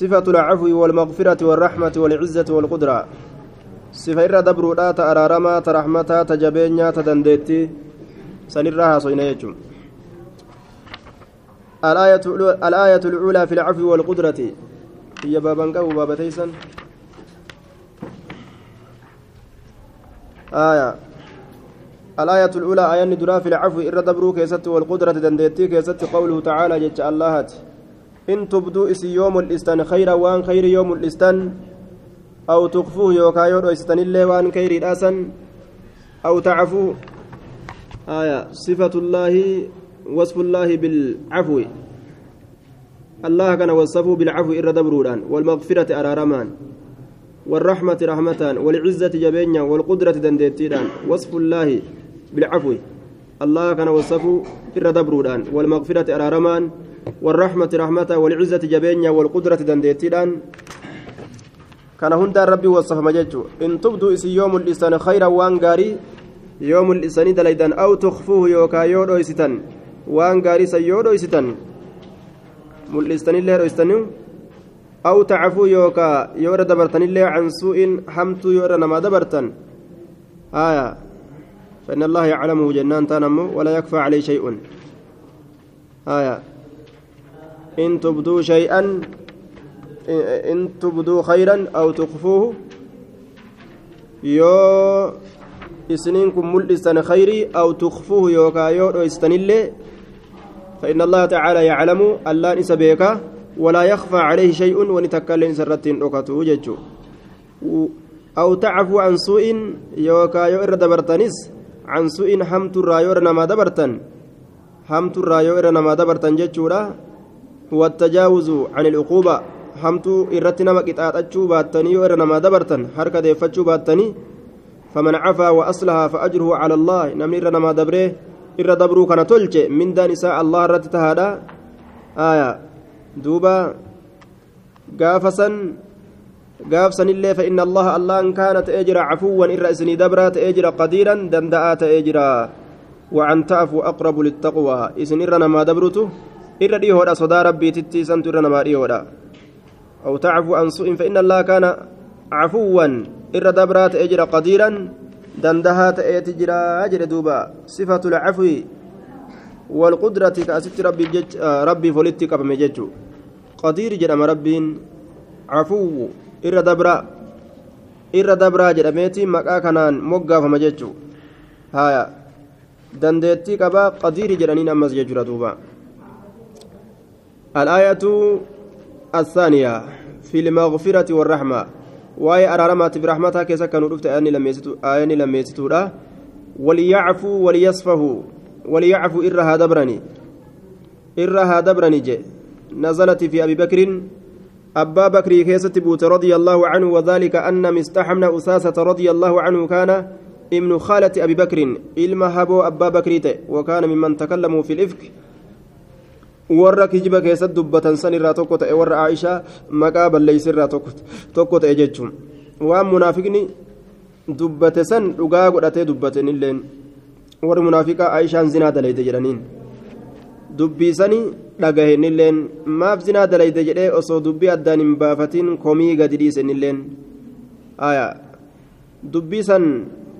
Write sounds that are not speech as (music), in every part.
صفة العفو والمغفرة والرحمة والعزة والقدرة. صفة إرى دبرودا تأرارما ترحمتا تجبينيا تدنديتي. سنراها صينيتم الآية الآية الأولى في العفو والقدرة. هي بابا وبابا تيسن. آية. الآية الأولى آية ندرا في العفو إر دبرو كيست والقدرة دنديتي كيست قوله تعالى جج اللهات إن تبدو إسي يوم الإستان خيرا وان خير يوم الإستان أو تخفوه يوكا يورو إستان اللي وان خير الأسن أو تعفو. آية صفة الله وصف الله بالعفو. الله كان وصفه بالعفو إر دبرودان والمغفرة أرارمان والرحمة رحمتان والعزة جبينيا والقدرة دندتيدان وصف الله بالعفو. الله كان وصفه إر دبرودان والمغفرة أرارمان والرحمة رحمة والعزة جبينيا والقدرة دندتيدان كان هندا ربي وصف مججو إن تبدو إسي يوم الإسان خيرا وان غاري يوم الإسان دليدان. أو تخفوه يوكا يودو إستان وان غاري سيودو إستان ملئستان الله أو تعفو يوكا يورا دبرتن الله عن سوء حمت يورا نما دبرتن آية. فإن الله يعلمه جنان تنمو ولا يكفى عليه شيء. آية. إن تبدوا شيئا إن تبدوا خيرا أو تخفوه يو إسنينكم ملئستان خيري أو تخفوه يوكا يورا إستنille فإن الله تعالى يعلم ألا نسبيك ولا يخفى عليه شيء ونتكلم سرتين أكتو ججو. أو تعفو عن سوء يوكا يؤر دبرتنس عن سوء حمت الرايور نما دبرتن حمت الرايور نما دبرتن ججورا هو التجاوز عن العقوبة حمت إرتنا مكتاتشو باتني يؤر نما دبرتن حركة ديفتشو باتني فمن عفا وأصلها فأجره على الله دبره irra dabruu kana tolche mindaan isaa allah irratti tahaadha aya duuba gaafa san gaaf sanillee fa inna allaha allahan kaana ta'ee jira cafuwwan irra isinii dabraa ta'ee jira qadiiran danda'aa ta'ee jira وعن تعفو أقرب للتقوى إذن إرنا ما دبرته إر ديهودا صدا ربي تتي سنت إرنا ما ديهودا أو تعفو عن سوء فإن الله كان عفوا إر دبرات أجر قديرا dandahaa ta'eeti jira jedhe duuba sifatu lcafwi walqudrati ka asitti rabbiif walitti qabame jechu qadiir jedhama rabbiin cafuwu irra dabraa irra dabraa jedhameeti maqaa kanaan moggaafama jechu haya dandeettii qabaa qadiiri jedhaniin ammas jechudha duuba الآية الثانية في المغفرة والرحمة rahmataa keessa kan dhufte ayani lammeessituudha waliyacfuu waliyasfahu waliyacfuu irra haa dabrani irra haa dabrani je nazalati fi abi bakrin أبا بكر كيست بوت رضي الله عنه وذلك أن مستحمن أساسة رضي الله عنه كان ابن خالة أبي بكر إلما هبو أبا بكر وكان ممن تكلموا في الإفك warra kijiba keessatti dubbatan san irraa tokko ta'e warra aishaa maqaa balleeysi irraa tokko ta'e jechuun waan munaafiqni dubbate san dhugaa godhatee dubbaten illeen warri munaafiqaa aishaan zinaa dalayde jedhaniin dubbiisanii dhagahen illeen maaf zinaa dalayde jedhee osoo dubbii addaan hin baafatiin komii gadi dhiisen illeen dubbii san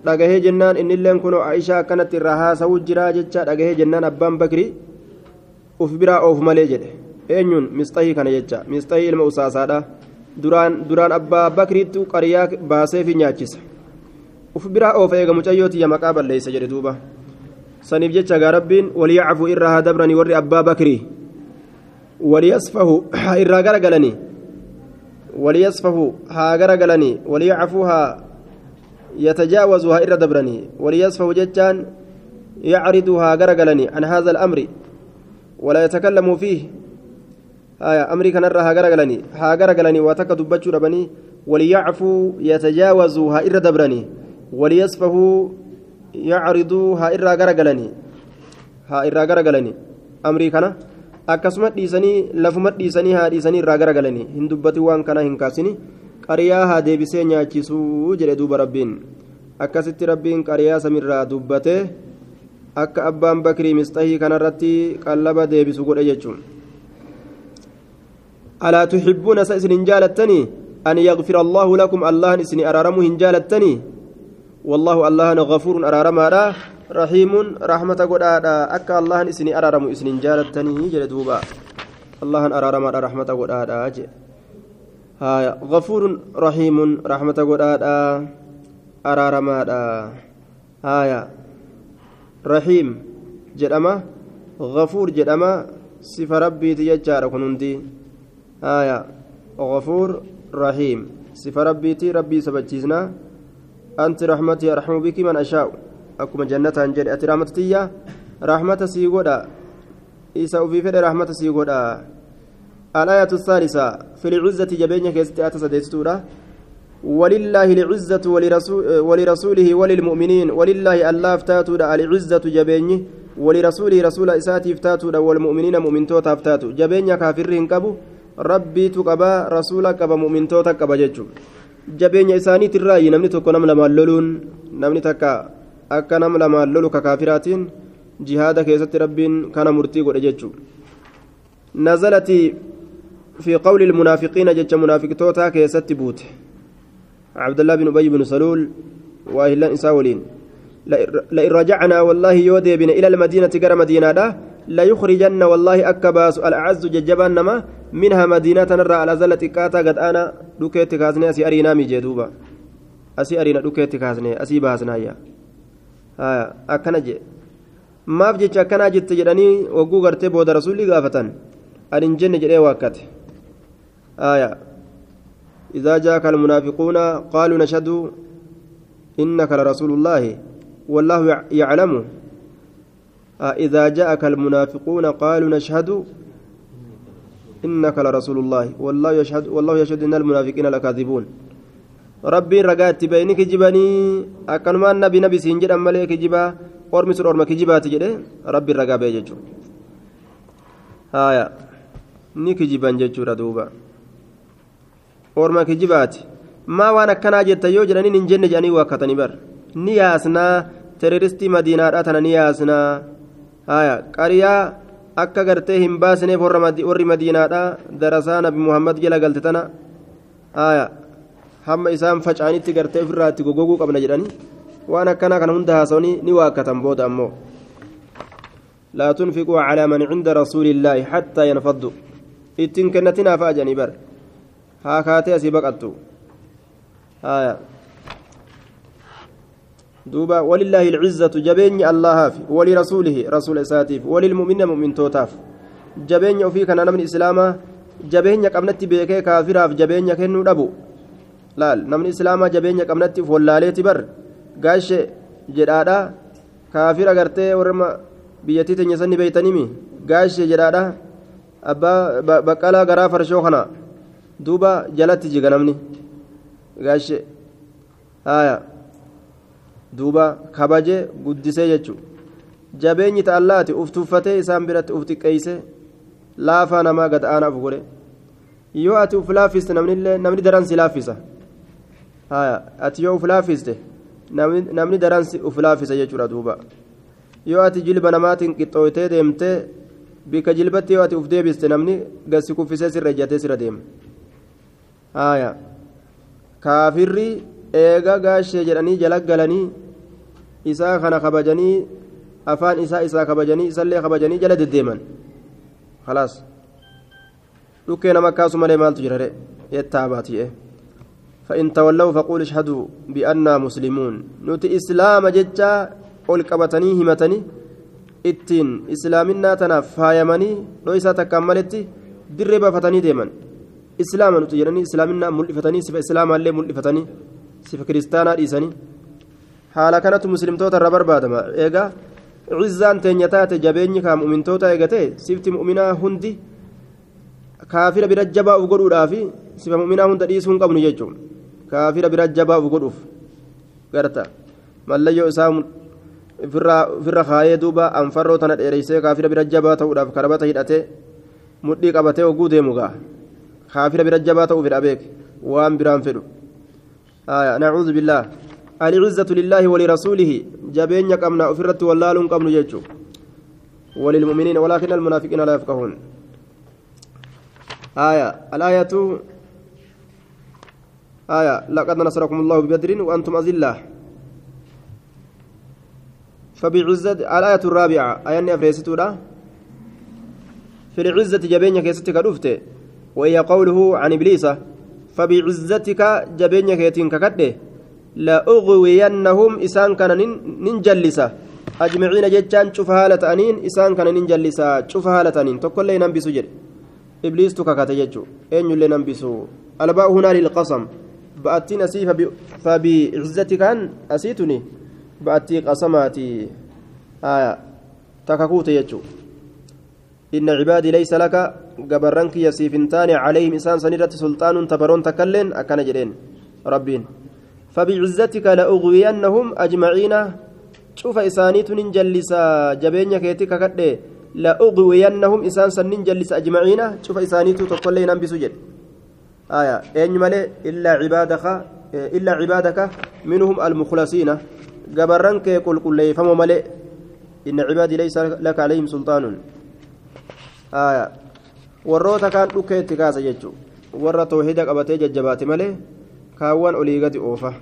dhagahee jennaan innilleen kunoo aishaa akkanatti irraa haasawuu jiraa jecha dhagahee jennaan abbaan bakrii uf biraa oofu malee jedhe eenyuun misxahii kana jecha misxahii ilma usaasaadha duraan duraan abbaa bakriittu qariyaa baaseefi nyaachisa uf biraa oofa eega mucayyootiyya maqaa balleeysa jedhe duuba saniif jecha gaa rabbiin waliyacfuu irraa haa dabranii warri abbaa bakrii waliyasfahu haa irraa garagalanii waliyasfahu haa garagalanii waliyacfuu haa يتجاوزوا ها إر دبرني وليصفوا جتان يعرضوا ها غرغلني عن هذا الأمر ولا يتكلموا فيه آية أمري كان رها غرغلني ها غرغلني واتك دبچو ربني وليعفوا يتجاوزوا ها إر دبرني وليصفوا يعرضوا ها إر غرغلني ها إر غرغلني أمري كان akkasuma dhiisanii lafuma dhiisanii haa dhiisanii irraa garagalanii hin dubbati waan kana hin kaasini qariyaa haa deebisee nyaachisuu jedhe duuba rabbiin akkasitti rabbiin qariyaa samirraa dubbate akka abbaan bakrii misxahii kanarratti qallaba deebisu godhe jechuun. ألا تحبون سأسن جالتني أن يغفر الله لكم الله إسني أرارمه جالتني والله الله غفور أرارما رحيم رحمة قد أكا الله إسني أرارم إسني جالتني جلدوبا الله أرارما رحمة قد أجي هايا غفور رحيم رحمة قد أرارما هايا رحيم جدما غفور جدما صفة ربي تججار كنندي آية غفور رحيم. صفة ربي تي ربي سبجيزنا. أنت رحمتي أرحم بك من أشاء. أكما جنة أنجل أتي رحمتي رحمة سيغودا. إيسا في فد رحمة سيغودا. الآية الثالثة في العزة جبينك يستأتى سديستورا ولله العزة ولرسول ولرسوله وللمؤمنين ولله الله افتاتوا العزة جبيني ولرسوله رسول إساتي افتاتوا والمؤمنين مؤمن توتا افتاتوا جبيني كافرين كبو ربي تقبا رسولك كبا مؤمن توتا كبا ججو namni tokko nam lamaan loluun namni takka akka nam lamaan lolu ka kaafiraatiin jihaada keessatti rabbiin kana murtii godhe jechuudha nazalati fi qawli ilmunaafiqiina jecha munaafiqtootaa keessatti buute عبد الله بن أبي بن سلول وأهل إساولين لئن رجعنا والله يودي بنا إلى المدينة قرى مدينة لا يخرجن والله أكباس الأعز ججبان نما منها مدينة نرى على زلة كاتا قد أنا دكيت كازني أسي أرينا ميجي دوبا أسي أرينا دكيت كازني أسي باسنا يا. ها أكنا جي. maaf jecha akkanaa jette jedhanii wagguu gartee booda rasuulli gaafatan ani hin jenne jedhee waakkate aayaa إذا جاءك المنافقون قالوا نشهد إنك لرسول الله والله يعلم. إذا جاءك المنافقون قالوا نشهد إنك لرسول الله والله يشهد والله يشهد إن المنافقين لكاذبون. ربي رقات بينك جبني أكنما النبي نبي سنجد أما لك جبا أرمي سر أرمك جبات جده ربي رقا بيجو هايا نيك جبان جيجو ردوبا. orma kijibaati maa waan akkanaa jetta yoo jedhaniin hin jenne jedhanii waakkatanii bar ni yaasnaa teroristii madiinaadhaa tana ni yaasnaa haya qariyaa akka gartee hin baasneef warri madiinaadhaa darasaa nabi muhammad jala galte tana haya hamma isaan faca'anitti gartee ofirraa itti gogoguu qabna jedhanii waan akkanaa kana hunda haasawanii ni waakkatan booda ammoo لا تنفقوا على من عند رسول الله حتى ينفضوا إتن كنتنا فأجني بر haa kaatee asii baqattu. Haya duuba walillaahi alcizzatu jabeenyi allahaaf walirasuulihi rasuula isaatiif walilmu'minina mu'mintootaaf jabeenya ofii kana namni islaamaa jabeenya qabnatti beekee kaafiraaf jabeenya kennuu dhabu. Laal namni islaamaa jabeenya qabnatti wallaaleeti bar? Gaashe jedhaadha. Kaafira gartee warra biyyattii teenya sanni beeytanimi gaashe jedhaadha. Abbaa baqqalaa garaa farshoo kana duuba jalatti jiga namni. Gaashe haya duuba kabaje guddisee jechu. Jabeenyi uf tuffatee isaan biratti uf xiqqeeyse laafaa namaa gad aanaaf godhe. Yoo ati uf laaffiste namni daran si laaffisa haya ati yoo uf laaffiste namni daran uf laaffisa jechuudha duuba. Yoo ati jilba namaatiin qixxooytee deemtee bikka jilbatti yoo ati uf deebiste namni gasi kuffisee sirra ejjatee sirra deema haya kaafirri eega gaashee jedhanii jala galanii isaa kana kabajanii afaan isaa isaa kabajanii isallee kabajanii jala deddeeman khalaas dhukkee nama akkaasu malee maaltu jira re yettaa baati'e فإن تولوا فقول اشهدوا بأننا مسلمون نوتي إسلام ججا ol qabatanii himatanii ittiin islaaminaa tanaaf faayamanii dho'isaa takkaan maletti dirree baafatanii deeman islaama nuti jedhanii islaaminaa mul'ifatanii sifa islaamaallee mul'ifatanii sifa kiristaanaa dhiisanii haala kanatu muslimtoota irra barbaadama eegaa cizzaan teenya taate jabeenyi kaa mu'mintoota eegate sifti mu'minaa hundi kaafira bira jabaa uf godhuudhaafi sifa mu'minaa hunda dhiisuu hin qabnu jechuun kaafira bira jabaa uf godhuuf garta mallayyoo isaa ofirra kaayee duuba anfarroo tana dheereysee kaafira bira jabaa ta'uudhaaf karabata hidhatee mudhii qabatee oguu deemu gaa kaafira bira jabaa ta'uu fedha beek waan biraan fedhu nacuudhu billaah العزة لله ولرسوله. جبين قمنا أفرت واللال قمن يجو وللمؤمنين ولكن المنافقين لا يفقهون. آية الآية آية لقد نصركم الله ببدر وأنتم أذلة. فبعزة الآية الرابعة آية أفريستولا في العزة جبينك يستك رفته وهي قوله عن إبليس فبعزتك جبينك يتنك كده لأغوينهم إسان كان ننجلسة أجمعين جتان شوف هالة أنين إسان كان ننجلسة شوف هالة أنين. تقول لي ننبسو جد. إبليس تكاكات يجو أين اللي ننبسو. ألباء هنا للقسم. بأتين أسي فبعزتك أن أسيتني. بأتي قسماتي. آية. تكاكوت يجو إن عبادي ليس لك قبرنك يسيفنتان عليهم إنسان سنيرة سلطان تبرون تكلن أكن جرين ربين فبعزتك لأغوينهم أجمعين شوف إسانيت ننجلس جبين كيتك كده لأغوينهم إسان سن ننجلس أجمعين شوف إسانيت تقول لي ننبي سجد آية أين ملي إلا عبادك إلا عبادك منهم المخلصين قبرنك يقول كل فمو ملي إن عبادي ليس لك عليهم سلطان آية warroota kaan dhukkee itti kaasa jechuun warra toohida qabatee jajjabaate malee kaawwan olii gadi oofa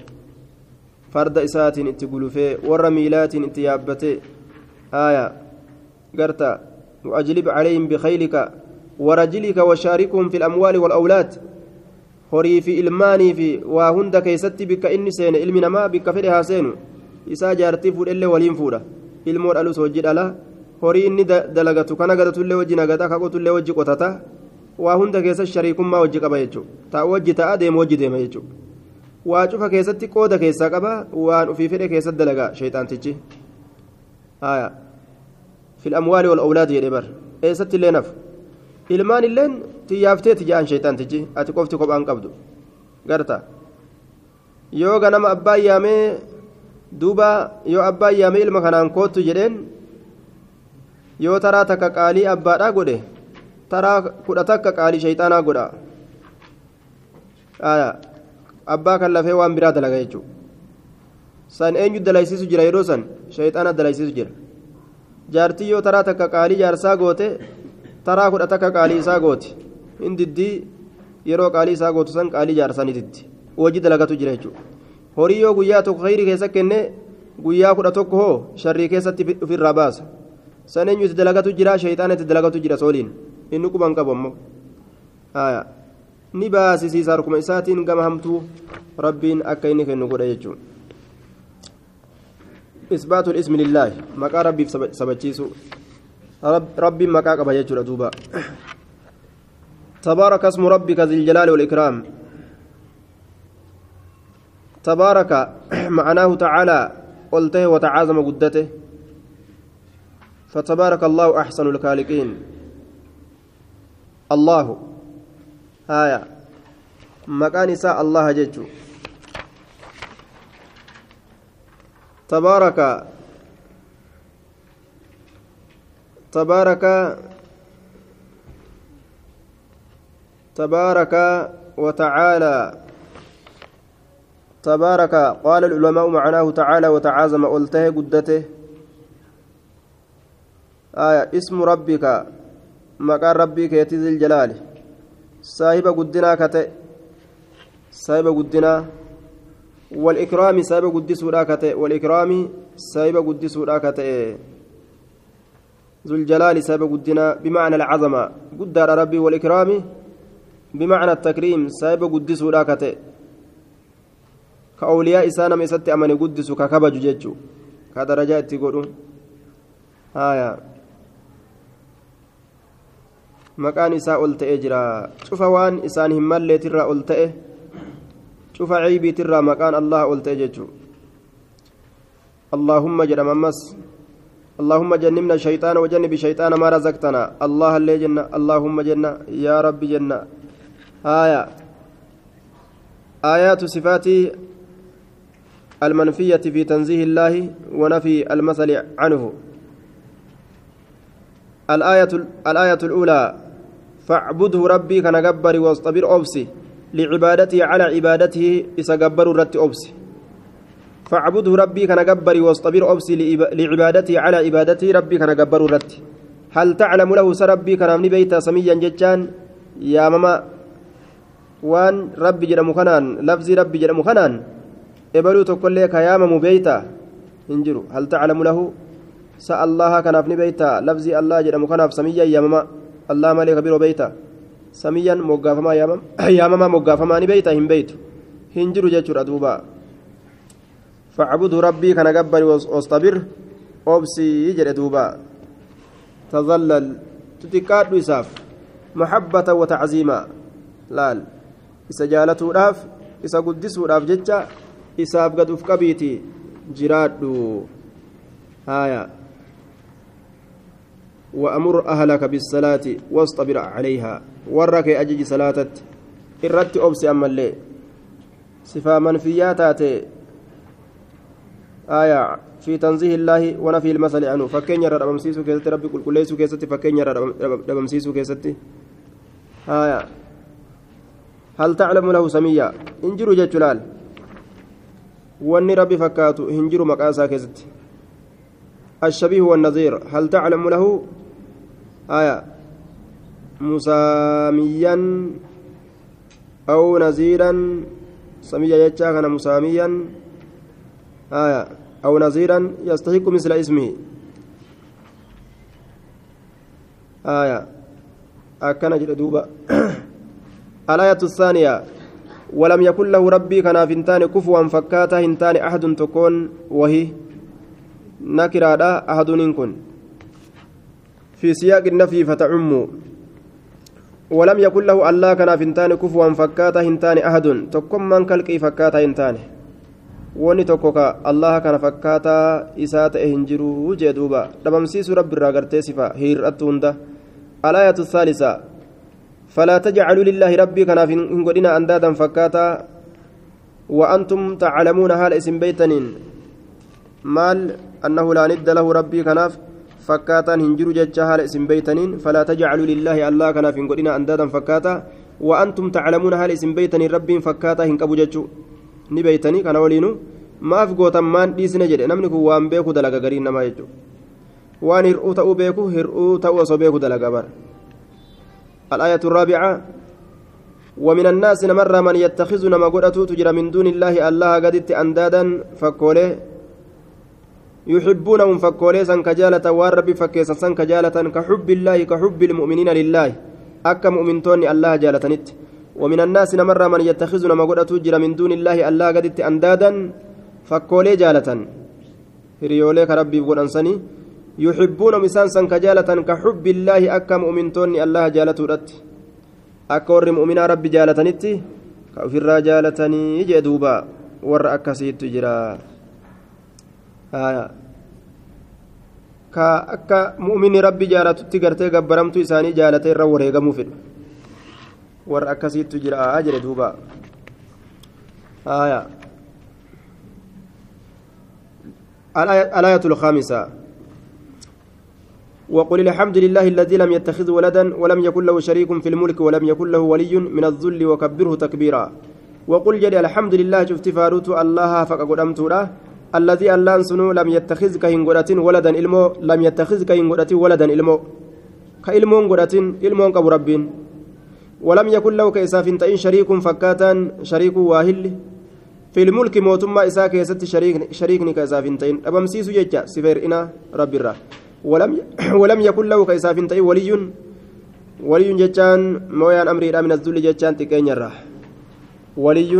farda isaatiin itti gulufee warra miilaatiin itti yaabbatee aayaa garta وأجلب عليهم بخيلك ورجلك وشاركهم في الأموال والأولاد horii fi ilmaanii fi waa hunda keessatti bikka inni seene ilmi namaa bikka fedhe haa seenu isaa jaartii fuudhellee waliin fuudha ilmoo dhalus hojii dhala horii inni dalagatu kana gatatullee wajji nagata kaqotullee wajji qotata waa hunda keessatti shariikummaa wajji qaba jechuudha taa'u wajji ta'a deemu wajji deema jechuudha waa cufa keessatti qooda keessaa qaba waan ofii fedhe keessatti dalagaa sheexaantichi fil amwaali wal awlaadi jedhee bar. Eessatti illee naf ilmaan illeen xiyyaafteeti ja'an sheexaantichi ati qofti kophaan qabdu. Garta. Yoo ganama abbaan yaamee duuba yoo abbaan yaamee ilma kanaan koottu jedheen yoo taraa takka qaalii abbaadhaa godhe taraa kudha takka qaalii shayxaanaa godha. Abbaa kan lafee waan biraa dalaga jechuudha san eenyu dalaysiisu jira yeroo san? Shayxaana dalaysiisu jira. Jaartii yoo taraa takka qaalii jaarsaa goote taraa kudha takka qaalii isaa gooti. Hindiddii yeroo qaalii isaa gootu san qaalii jaarsaniititti hojii dalagatu jira jechuudha horii yoo guyyaa tokko khayrii keessa kenne guyyaa kudha tokko hoo sharrii keessatti ofirraa baasa. Jira shayxaana itti dalagatu jira sooliin inni quban qabu ammoo ni baasisiisa harkuma isaatiin gama hamtuu rabbiin akka inni kennu godha jechuun isbaatu ismi lillaahi maqaa rabbiif sabachiisu rabbiin maqaa qaba jechuudha duuba تبارك اسم ربك ذي الجلال والإكرام تبارك معناه تعالى قلته وتعاظم قدته فتبارك الله أحسن الخالقين. الله. هايا. مكان نساء الله جيتشو. تبارك. تبارك. تبارك وتعالى. تبارك. قال العلماء معناه تعالى وتعازم قلته قدته. آية اسم ربك. مكان ربك يتي الجلال. صاحب قدنا كتئ. صاحب قدنا. والإكرام صاحب قدس كتئ. والإكرام صاحب قدس كتئ. ذو الجلال صاحب قدنا. بمعنى العظمة. قدر ربي والإكرام. بمعنى التكريم صاحب قدس كتئ. كأولياء إسانا ميست أمن قدس ككبج ججو. كدرجات تقولون آية. Maqaan isaa ol ta'ee jira. Cufa waan isaan hin malleetirraa ol ta'e cufa ciibiitirraa maqaan allah ol ta'e jechuu اللهم جل ممس اللهم جنبنا الشيطان وجنب الشيطان ما رزقتنا الله اللي جنة اللهم جنة يا رب جنة آية آيات صفات المنفية في تنزيه الله ونفي المثل عنه الآية الآية الأولى فاعبده ربي كان جبر واصطبر أبسي لعبادته على عبادته إسجبر رت أبسي فاعبده ربي كان جبر واصطبر أبسي لعبادته على عبادته ربي كان جبر رت هل تعلم له سربي كان من بيت سميا yaamama waan rabbi jedhamu kanaan lafzii rabbi jedhamu kanaan ebaluu tokkollee ka yaamamu beeyta hin jiru hal taclamu lahu sa allaha kanaaf ni beeyta lafzii allah jedhamu kanaaf samiyyan yaamama allah malee biroo beeyta samiyyan moggaafamaa yaamamaa moggaafamaa ni beeyta hin beeytu hin jiru jechuudha duuba فاعبدوا ربي كان جبر واصطبر. أبسي جل دوبا. تظلل تتكاد إساف محبة وتعزيما. إسا جالته راف إسا قدسه راف جتة إساف قد أفكبيتي جرادو. هايا وأمر أهلك بالصلاة واصطبر عليها. ورك أجج صلاة إردت أبسي أما اللي. صفة منفيات آية. في تنزيه الله ونفي المثل عنه. فكين يرى ربمسيسو كيست ربي كل كليسو كيست. فكين يرى ربمسيسو كيست. آية. هل تعلم له سمية انجروا جتلال واني ربي فكاتو. هنجروا مقاسا كيست. الشبيه والنظير هل تعلم له؟ آية. مساميا أو نزيرا سمية يتشا كان مساميا. آية. أو نظيرا يستحق مثل اسمه. آية. أكن دوبا (coughs) الآية الثانية. ولم يكن له ربي كان فنتان كفوا فكاتا هنتان أحد تكون. وهي نكرادا أحد كن في سياق النفي فتعم ولم يكن له الله كان فنتان كفوا فكاتا هنتان أحد تكون من كالكي فكاتا هنتان wanni tokko ka allaha kana fakkaataa isaa ta'e hin jiru jee duuba dhabamsiisuu rabbi irraa gartee sifa hir'attu hunda alaayatu thaalisa falaa tajcaluu lillaahi rabbii kanaaf hin godhina andaadan fakkaataa وأنتم تعلمون هل اسم بيتنين مال أنه لا ند له ربي كناف فكاتا هنجر جتشا هل اسم بيتنين فلا تجعلوا لله الله كناف إن قلنا أندادا فكاتا وأنتم تعلمون هل اسم بيتنين ربي فكاتا هنكبو جتشو beeytanii kana waliinu maaf gootan maan dhiisne jedhe namni kun waan beeku dalaga gariin namaa jechuudha waan hir'uu ta'uu beeku hir'uu ta'uu osoo beeku dalaga bara الآية الرابعة ومن الناس نمر من يتخذ نما قدرته تجرى من دون الله الله قدت أندادا فكوله يحبونهم فكوله سن كجالة والرب فكيسا سن كجالة كحب الله كحب المؤمنين لله. أكا مؤمنتون الله جالة نت. ومن الناس نمر من يتخذ نما قدرته تجرى من دون الله الله قدت أندادا فكوله جالة. هريولي كربي بقول أنساني. يحبون مسان سن كجالة كحب الله أكا مؤمنتون الله جالة رت akka warri mu'minaa rabbi jaalatanitti ka ofirraa jaalatanii jee duuba warra akkasiittu jira ka akka mu'minni rabbi jaalatutti gartee gabbaramtuu isaanii jaalatee irra wareegamuu fedhu. Warra akkasiittu jira jedhe duuba. الآية الخامسة وقل الحمد لله الذي لم يتخذ ولدا ولم يكن له شريك في الملك ولم يكن له ولي من الذل وكبره تكبيرا. وقل جري الحمد لله شفت فاروت الله فقدمت له. الذي اللان سنو لم يتخذك هنغرة ولدا إلمو لم يتخذك هنغرة ولدا إلمو. كإلمون غرة إلمون كبر رب ولم يكن له كإساف تئن شريك فكاتا شريك واهل. في الملك موتما إساك يست شريك شريكني كإساف تئن أبمسيس يجا سفير إنا رب الرّ ولم (clears throat) ولم يكن له كيساف تأي ولي. ولي جتان مويان أمري من الذل جتان تكين الراه ولي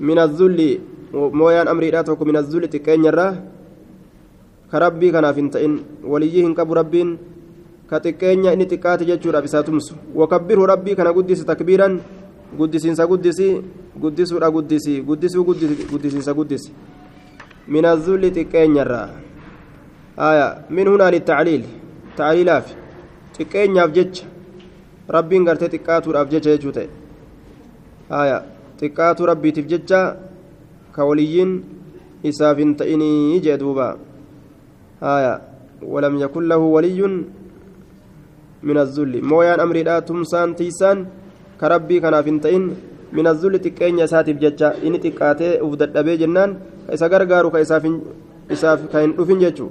من الذل مويان أمري راتك من الذل تكين الراه كربي كان فنتين وليهن كبر ربين كتكين إني تكات جتشورا بساتمس وكبره ربي كان قدس تكبيرا قدسينسا قدسي قدسورا قدسي قدسو قدسينسا قدسي من الذل تكين الراه آية من هنا للتعليل تعليلاف تكين يافجج ربين قرتي تكاتو رافجج يجوتي آية تكاتو ربي تفجج ka waliyyiin isaaf hin ta'inii jee duuba haya walam yakun lahu waliyyun min azulli mooyaan amriidha tumsaan tiisaan ka rabbii kanaaf hin ta'in min azulli xiqqeenya isaatiif jecha inni xiqqaatee uf dadhabee jennaan ka isa gargaaru ka isaaf ka hin dhufin jechuu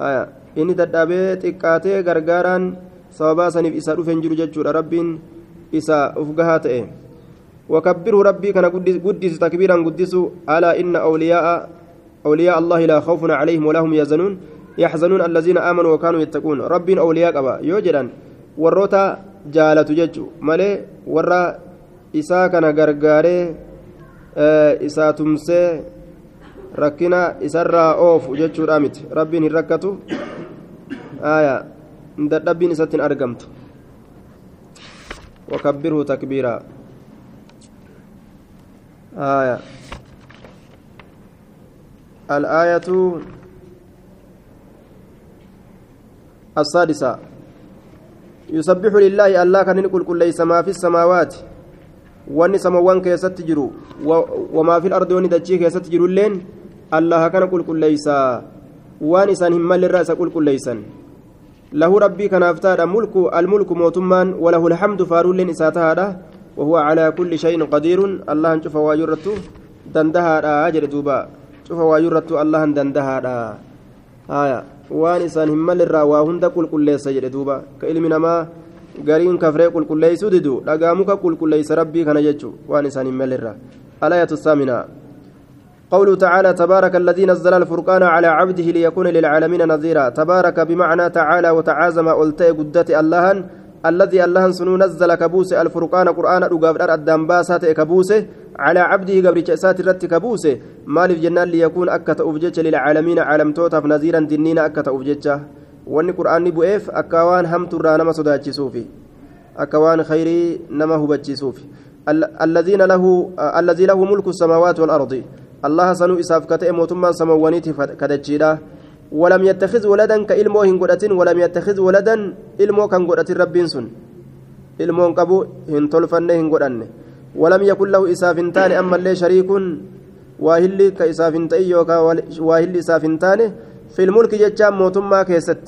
haya inni dadhabee xiqqaatee gargaaraan sababaa saniif isa dhufe hin jiru jechuudha rabbiin isa uf gahaa وكبره ربي كان قدس تكبيرا قدس ألا إن أولياء أولياء الله لا خوف عليهم ولا هم يحزنون. يحزنون الذين آمنوا وكانوا يتقون. ربي أولياء أبا. يوجدا وروتا جالة ججو. مالي ورا إسا كان غرغاري إسا تمسي ركنا إسرا أوف ججو رامت. ربي هركته آية. dadhabbiin isatti hin argamtu تكبيرا. آية. الآية السادسة. يسبح لله الله كان يقول كل ليس ما في السماوات واني سماوان كيست جرو وما في الأرض واني دجي كيست جرو اللين الله كان يقول كل ليس. واني سان همال الرأس يقول كل ليسن. له ربي كان أفتاد ملك الملك موتمان وله الحمد فارول إساتها وهو على كل شيء قدير الله نشوف واجرته دندها أجر دوبا شوف واجرته الله دندها آية waan isaan hin malirraa waa hunda qulqulleessa jedhe duuba ka ilmi namaa gariin kafree qulqulleeysuu didu dhagaa muka qulqulleeysa rabbii kana jechu waan isaan hin malirraa alayatu saaminaa قوله تعالى تبارك الذي نزل الفرقان على عبده ليكون للعالمين نذيرا تبارك بمعنى تعالى وتعازم ألتي قدت اللهن الذي اللهن سنو نزل كبوس الفرقان قرآن رقاب الأردام باسات كبوسه على عبده قبل جسات الرت كبوسه. مالف جنان ليكون أكت أفجج للعالمين عالم توتف نذيرا دنين أكت أفجج واني قرآن بؤيف أكوان هم ترى نما صداتي صوفي. أكوان خيري نما هبتي صوفي. الذين له الذي له ملك السماوات والأرض. الله سنو إساف كتئ موتما سموانيتي كدجيدا. ولم يتخذ ولدا كإلمو هنقدتين ولم يتخذ ولدا إلمو كان قدتين ربين سن. إلمو قبو هنتولفن هنقدن ولم يكن له إسافنتان أما اللي شريك واهلي كإسافنتين يوكا واهلي إسافنتان في الملك جتشام موتما كيست.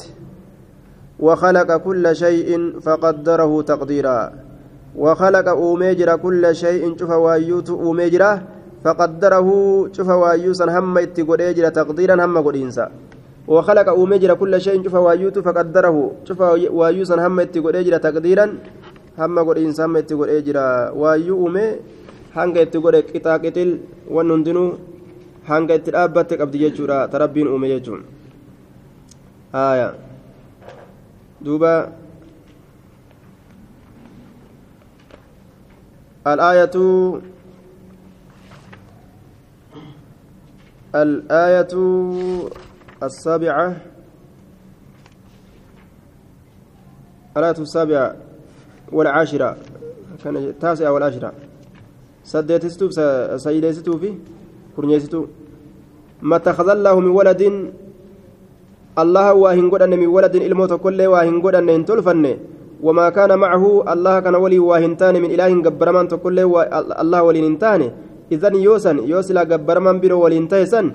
وخلق كل شيء فقدره تقديرا. وخلق أوميجر كل شيء شوف وايوت أوميجره فقدره شوف وايوسا هم اتقوديجر تقديرا هم قدينسا. وخلق أوميجر كل شيء شوف وايوت فقدره شوف وايوسا هم اتقوديجر تقديرا هم قدينسا هم اتقوديجر وايو أومي hanga itti godhe qixaa qixil waan hundinuu hanga itti dhaabbatte qabdi jechuudha tarabbiin uume jechuun haaya duuba الآية الآية السابعة. الآية السابعة والعاشرة. كان التاسعة والعاشرة. سديتستو سيديستو في كرنيستو ما اتخذ الله من ولد الله واهن قدن من ولد الموت كل واهن قدن إن تلفن. وما كان معه الله كان ولي واهنتان من إله قبرمان تقول الله ولي ننتاني إذن يوسن يوسلا قبرمان برو ولي انتهسن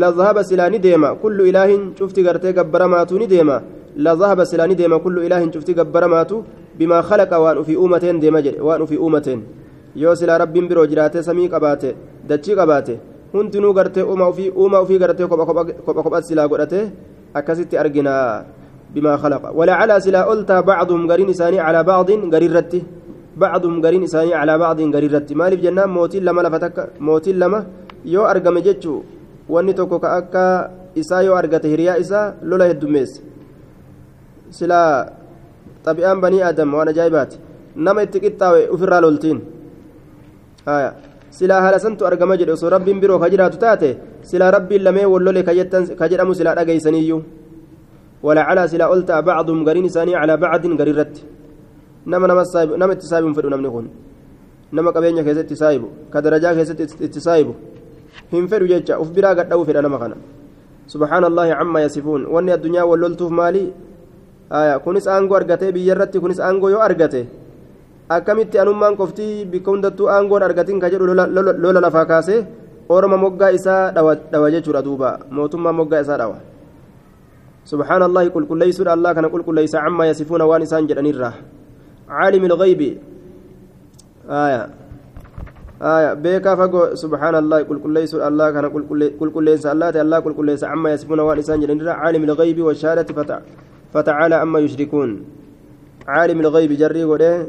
لذهب سلاني ديما كل إله شفت قرتي قبرماتو نديما لذهب سلاني ديما كل إله شفت قبرماتو بما خلق وأن في أمتين ديما جري وأن في أمتين يوسلا رب برو جراتي سمي قباتي دتشي قباتي hundinuu gartee uumaa ofii uumaa ofii gartee kopha kopha silaa godhate akkasitti arginaa بما خلق ولعل سلا ألتا بعضهم قرين إساني على بعض قريرت بعضهم قرين إساني على بعض قريرت مالف جنان موتين لما لفتك موتين لما يو أرقم جتشو واني توكو كأكا إسا يو أرقت هريا إسا لولا يدميس سلا طبيعان بني آدم وأنا جايبات نما اتقطاوي أفرا لولتين. آية. silaa haala santu argama jedhe osoo rabbiin biroo ka jiraatu taate silaa rabbiin lamee wallole ka jedhamu silaa dhageeysaniyyuu ولعلى سلا قلت بعضهم قرين ثاني على بعض قريرت نما نما السايب نما التسايب فدو نمني كون نما قبينيا كيست التسايب كدرجة كيست التسايب هم فدو جيتشا أف برا قد أو فدا نما خنا سبحان الله عما يصفون واني الدنيا ولولتوف مالي آية كونس أنغو أرغتي بيرتي كونس أنغو يو أرغتي akkamitti anummaan qoftii bikka hundattuu aangoon argatiin ka jedhu lola lafaa kaasee orma moggaa isaa dhawa jechuudha duuba. Mootummaa moggaa isaa dhawa. سبحان الله قل كل ليس الله كان قل كل ليس عالم الغيب. آية. آية. بيكا فقو سبحان الله قل كل ليس الله كان قل كل ليس الله. الله قل كل ليس. عما يصفون وان إنسان جدني الراه عالم الغيب والشهادة فتع فتعالى عما يشركون. عالم الغيب جري قوله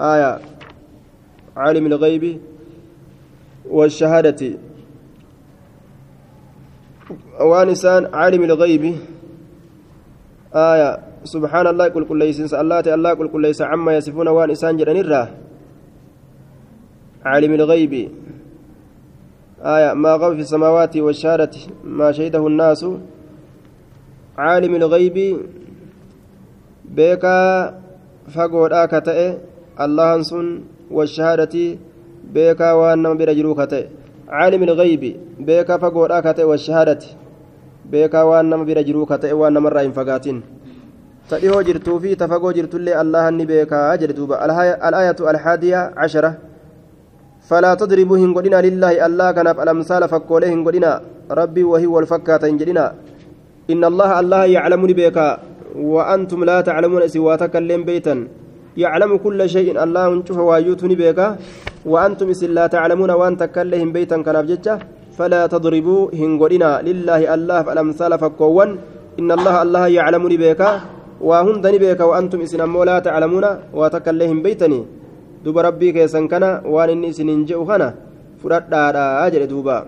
آية. عالم الغيب والشهادة. وانسان عالم الغيب. آية. سبحان الله قل كل ليس الله الله قل كل ليس عما يصفون وانسان جرن الراه عالم الغيب آية ما غاب في السماوات والشهادة ما شهده الناس عالم الغيب بيكا فقود آكتئ الله سن والشهادة بيكا وأنما برجلو كتئ عالم الغيب بيكا فقود آكتئ والشهادة وأنما برجلو كتئ وأنما الرأي فقاتين تديهو جرتو في تفقو جرتو اللي الله أني بيكا جرتوبا الآية الحادية عشرة. فلا تضربوا هنقدنا لله الله كان الأمثال فكوله هنقدنا ربي وهي والفكات هنجدنا إن الله الله يعلمني بك وأنتم لا تعلمون سواتك اللين بيتا. يعلم كل شيء. الله انشوف وايوتني بك وأنتم إسن لا تعلمون وأن تكلهم بيتا أبجتش فلا تضربوا هنقدنا لله الله الأمثال فكوان إن الله الله يعلمني بك وهندني بك وأنتم إسن أمو لا تعلمون وتكلهم بيتني. duba rabbii keessan kana waan inni isiniin je'u kana fudhadhaadha jedhe duuba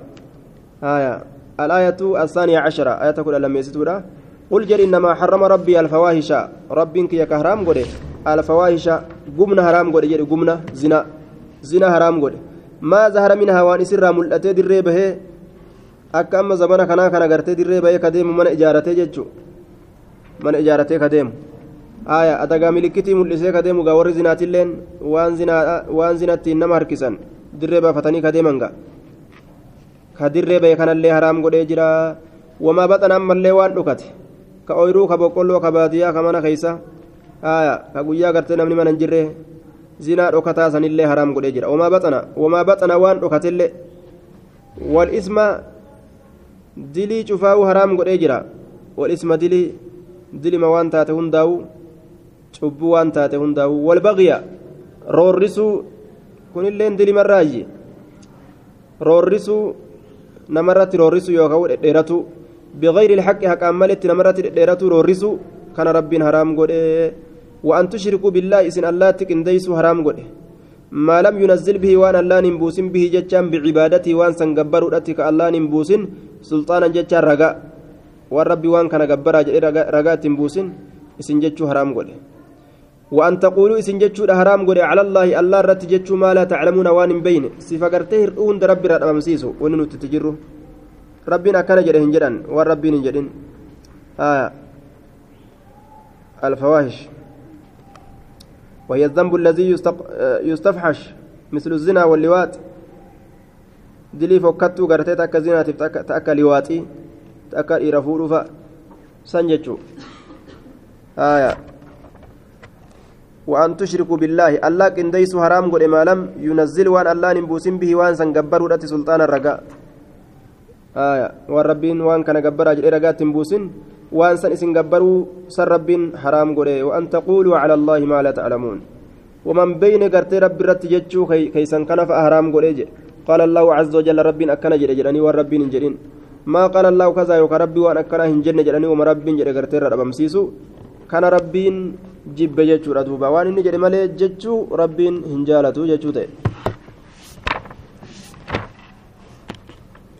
haya الآية الثانية عشرة. آية كل لما يستورا قل جل إنما حرم ربي الفواحش. ربك يا كهرام قد. الفواحش قمنا حرام قد. جل قمنا زنا. زنا حرام قد. ما ظهر منها وان سر ملأتي دري به. akka amma zamana kanaa kana gartee dirree bahee kadeemu mana ijaaratee jechuun mana ijaaratee kadeemu aya adagaa milikitii mul'isee kadeemu gaa warri zinaatilleen waan zinattiin nama harkisan dirree baafatanii kadeeman gaa ka dirree bahe kanallee haraam godhee jira wamaa baxan ammallee waan dhukate ka ooyiruu ka boqqolloo ka baadiyyaa ka mana keeysa aya ka guyyaa gartee namni mana hin jirre zinaa dhokataa sanillee haraam godhee jira wamaa baxana wamaa baxana waan dhokatellee wal isma dilii cufaa'uu haraam godhee jira wal isma dilii dilima waan taate hundaa'u cubbuu waan taate hundaa'u walbaqiya roorrisuu kunilleen dilimarraayyi roorrisuu namarratti roorrisuu yookaan dhedheeratu biqayri ilhaqi haqaan maletti namarratti dhedheeratu roorrisuu kana rabbiin haraam godhe وأن تشركوا بالله إسن الله تكنديسوا حرام قده ما لم ينزل به وان الله نبوسن به جتشان بعبادته وان سنقبروا رتك الله نبوسن سلطانا جتشان رقا والرب وان كان قبرا رقا تنبوسن إسن جتشو حرام قده وأن تقولوا إسن جتشو حرام قده على الله الله رت جتشو ما لا تعلمون وان بين سفقرته هرؤون ربي رد أمسيسو وننو تتجروا ربنا كان جده هنجران والربي هنجرين آه الفواحش وهي الذنب الذي يستفحش مثل الزنا واللواط دلي فكتو غرتي تاكا زنا تاكا لواطي تاكا إرفور فا سنجتشو آية وأن تشركوا بالله الله كنديس حرام قد ما لم ينزل وان الله نبوسن به وان سنقبر ودت سلطان الرقاء آية والربين وان كان قبر أجل رقاء تنبوسن waan san isin gabbaruu san rabbiin haraam godhe waan taquuluu cala allaahi maa laa taclamuun waman beyne gartee rabbi irratti jechuu keeysan kana fa'a haraam godhe jedhe qaala allaahu caza wajalla rabbiin akkana jedhe kazaa yookaan rabbii waan akkanaa hin jenne jedhanii wama rabbiin jedhe gartee irra dhabamsiisu kana rabbiin jibbe jechuudha duuba waan inni jedhe malee jechuu rabbiin hin jaalatu jechuu ta'e